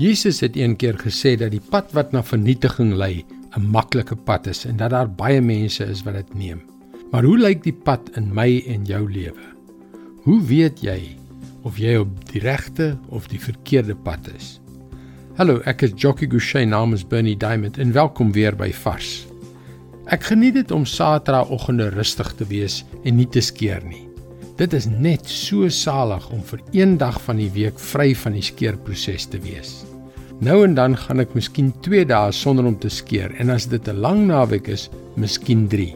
Jesus het een keer gesê dat die pad wat na vernietiging lei 'n maklike pad is en dat daar baie mense is wat dit neem. Maar hoe lyk die pad in my en jou lewe? Hoe weet jy of jy op die regte of die verkeerde pad is? Hallo, ek is Jockey Gouchee namens Bernie Diamond en welkom weer by Vars. Ek geniet dit om Saterdagoggende rustig te wees en nie te skeer nie. Dit is net so salig om vir een dag van die week vry van die skeerproses te wees. Nou en dan gaan ek miskien 2 dae sonder om te skeer en as dit 'n lang naweek is, miskien 3.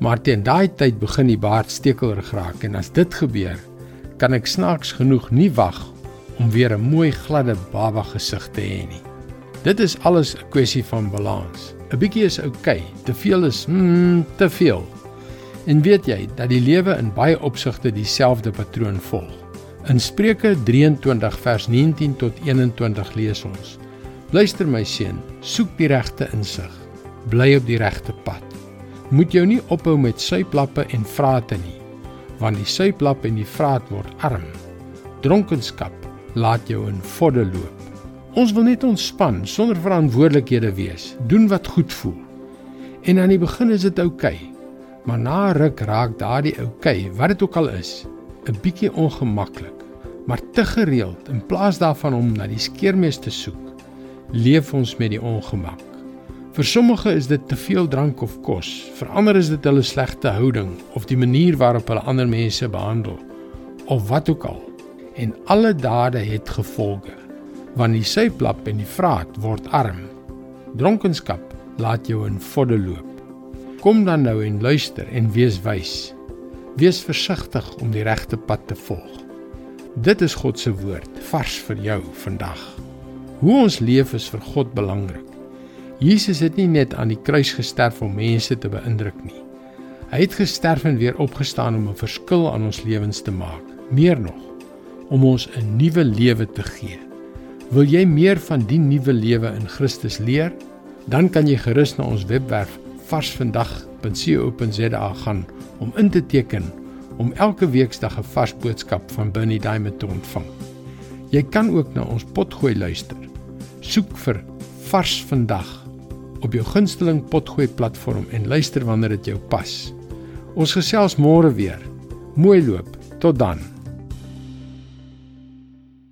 Maar teen daai tyd begin die baard stekelerig raak en as dit gebeur, kan ek snaaks genoeg nie wag om weer 'n mooi gladde baba gesig te hê nie. Dit is alles 'n kwessie van balans. 'n Bietjie is oukei, okay, te veel is mm, te veel. En weet jy dat die lewe in baie opsigte dieselfde patroon volg? In Spreuke 23 vers 19 tot 21 lees ons: Luister my seun, soek die regte insig, bly op die regte pad. Moet jou nie ophou met suiplappe en vrate nie, want die suiplap en die vraat word arm. Dronkenskap laat jou in vodde loop. Ons wil net ontspan sonder verantwoordelikhede wees, doen wat goed voel. En aan die begin is dit oukei, okay, maar na ruk raak daardie oukei, okay, wat dit ook al is, 'n bietjie ongemaklik, maar te gereeld in plaas daarvan om na die skeermes te soek, leef ons met die ongemak. Vir sommige is dit te veel drank of kos, vir ander is dit hulle slegte houding of die manier waarop hulle ander mense behandel of wat ook al. En alle dade het gevolge. Want die suiplap en die vraat word arm. Dronkenskap laat jou in vodde loop. Kom dan nou en luister en wees wys. Wees versigtig om die regte pad te volg. Dit is God se woord vars vir jou vandag. Hoe ons leef is vir God belangrik. Jesus het nie net aan die kruis gesterf om mense te beïndruk nie. Hy het gesterf en weer opgestaan om 'n verskil aan ons lewens te maak. Meer nog, om ons 'n nuwe lewe te gee. Wil jy meer van die nuwe lewe in Christus leer? Dan kan jy gerus na ons webwerf varsvandag.co.za gaan om in te teken om elke weeksdag 'n vars boodskap van Bernie Diamond te ontvang. Jy kan ook na ons potgooi luister. Soek vir Vars vandag op jou gunsteling potgooi platform en luister wanneer dit jou pas. Ons gesels môre weer. Mooi loop. Tot dan.